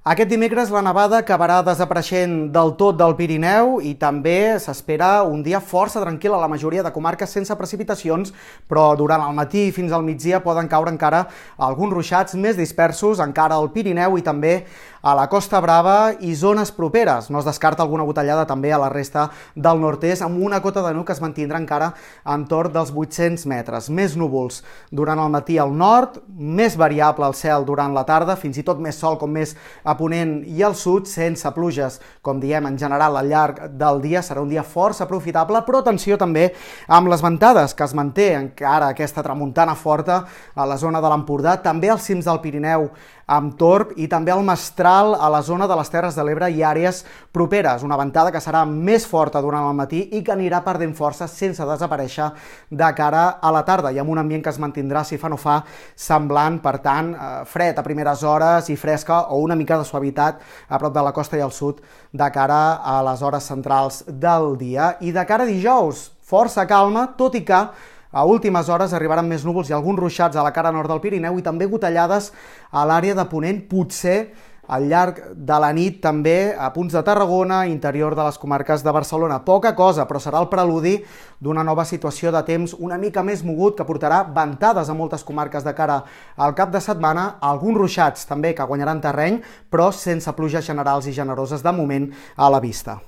Aquest dimecres la nevada acabarà desapareixent del tot del Pirineu i també s'espera un dia força tranquil a la majoria de comarques sense precipitacions, però durant el matí fins al migdia poden caure encara alguns ruixats més dispersos encara al Pirineu i també a la Costa Brava i zones properes. No es descarta alguna botellada també a la resta del nord-est amb una cota de nu que es mantindrà encara entorn dels 800 metres. Més núvols durant el matí al nord, més variable al cel durant la tarda, fins i tot més sol com més a Ponent i al sud sense pluges. Com diem, en general, al llarg del dia serà un dia força aprofitable, però atenció també amb les ventades, que es manté encara aquesta tramuntana forta a la zona de l'Empordà, també als cims del Pirineu amb Torb i també el Mestral a la zona de les Terres de l'Ebre i àrees properes. Una ventada que serà més forta durant el matí i que anirà perdent força sense desaparèixer de cara a la tarda i amb un ambient que es mantindrà, si fa no fa, semblant, per tant, eh, fred a primeres hores i fresca o una mica de suavitat a prop de la costa i al sud de cara a les hores centrals del dia. I de cara a dijous, força calma, tot i que a últimes hores arribaran més núvols i alguns ruixats a la cara nord del Pirineu i també gotellades a l'àrea de Ponent, potser al llarg de la nit també a punts de Tarragona, interior de les comarques de Barcelona. Poca cosa, però serà el preludi d'una nova situació de temps una mica més mogut que portarà ventades a moltes comarques de cara al cap de setmana, alguns ruixats també que guanyaran terreny, però sense pluges generals i generoses de moment a la vista.